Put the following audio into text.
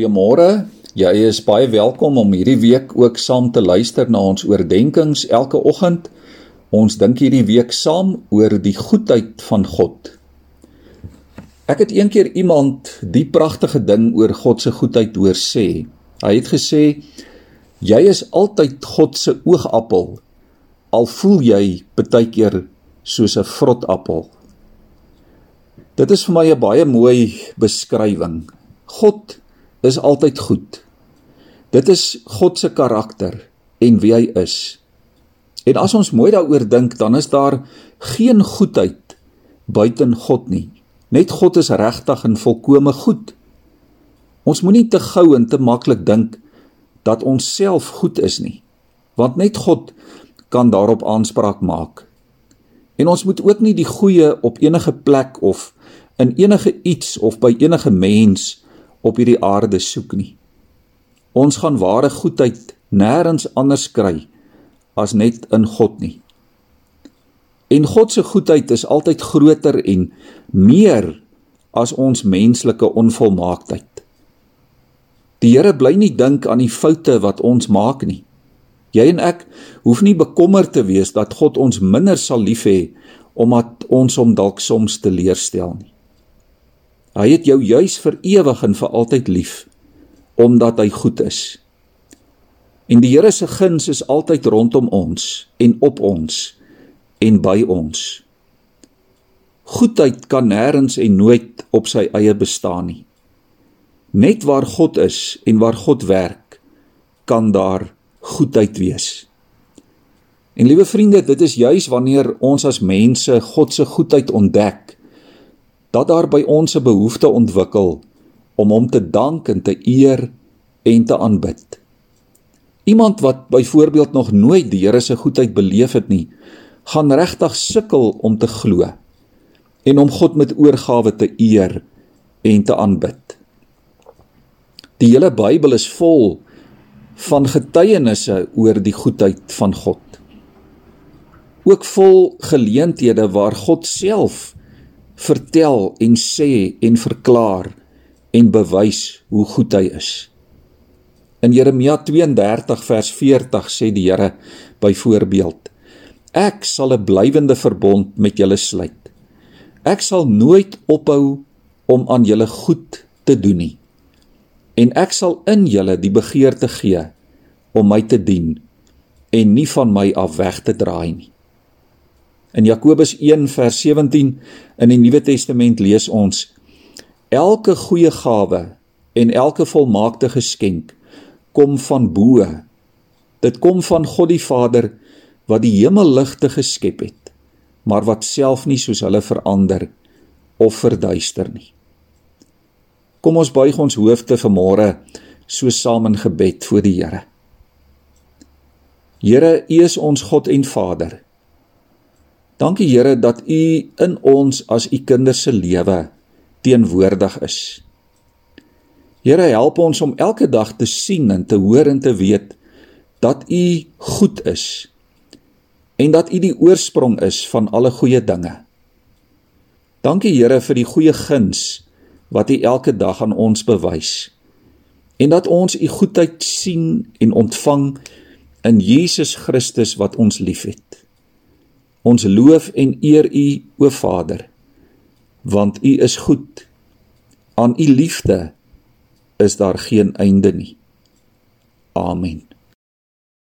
Goeiemôre. Jy is baie welkom om hierdie week ook saam te luister na ons oordeenkings elke oggend. Ons dink hierdie week saam oor die goedheid van God. Ek het eendag iemand die pragtige ding oor God se goedheid hoor sê. Hy het gesê: "Jy is altyd God se oogappel, al voel jy baie keer soos 'n vrotappel." Dit is vir my 'n baie mooi beskrywing. God is altyd goed. Dit is God se karakter en wie hy is. En as ons mooi daaroor dink, dan is daar geen goedheid buiten God nie. Net God is regtig en volkome goed. Ons moenie te gou en te maklik dink dat ons self goed is nie, want net God kan daarop aanspraak maak. En ons moet ook nie die goeie op enige plek of in enige iets of by enige mens op hierdie aarde soek nie. Ons gaan ware goedheid nêrens anders kry as net in God nie. En God se goedheid is altyd groter en meer as ons menslike onvolmaaktheid. Die Here bly nie dink aan die foute wat ons maak nie. Jy en ek hoef nie bekommerd te wees dat God ons minder sal lief hê omdat ons hom dalk soms teleurstel nie. Hy het jou juis vir ewig en vir altyd lief omdat hy goed is. En die Here se guns is altyd rondom ons en op ons en by ons. Goedheid kan nêrens en nooit op sy eie bestaan nie. Net waar God is en waar God werk, kan daar goedheid wees. En liewe vriende, dit is juis wanneer ons as mense God se goedheid ontdek dat daar by ons 'n behoefte ontwikkel om hom te dank en te eer en te aanbid. Iemand wat byvoorbeeld nog nooit die Here se goedheid beleef het nie, gaan regtig sukkel om te glo en om God met oorgawe te eer en te aanbid. Die hele Bybel is vol van getuienisse oor die goedheid van God. Ook vol geleenthede waar God self vertel en sê en verklaar en bewys hoe goed hy is. In Jeremia 32 vers 40 sê die Here byvoorbeeld: Ek sal 'n blywende verbond met julle sluit. Ek sal nooit ophou om aan julle goed te doen nie. En ek sal in julle die begeerte gee om my te dien en nie van my af weg te draai nie. In Jakobus 1 vers 17 in die Nuwe Testament lees ons: Elke goeie gawe en elke volmaakte geskenk kom van bo. Dit kom van God die Vader wat die hemelligte geskep het, maar wat self nie soos hulle verander of verduister nie. Kom ons buig ons hoofde vanmôre so saam in gebed voor die Here. Here, U is ons God en Vader. Dankie Here dat U in ons as U kinders se lewe teenwoordig is. Here help ons om elke dag te sien en te hoor en te weet dat U goed is en dat U die oorsprong is van alle goeie dinge. Dankie Here vir die goeie guns wat U elke dag aan ons bewys en dat ons U goedheid sien en ontvang in Jesus Christus wat ons liefhet. Ons loof en eer U, o Vader, want U is goed. Aan U liefde is daar geen einde nie. Amen.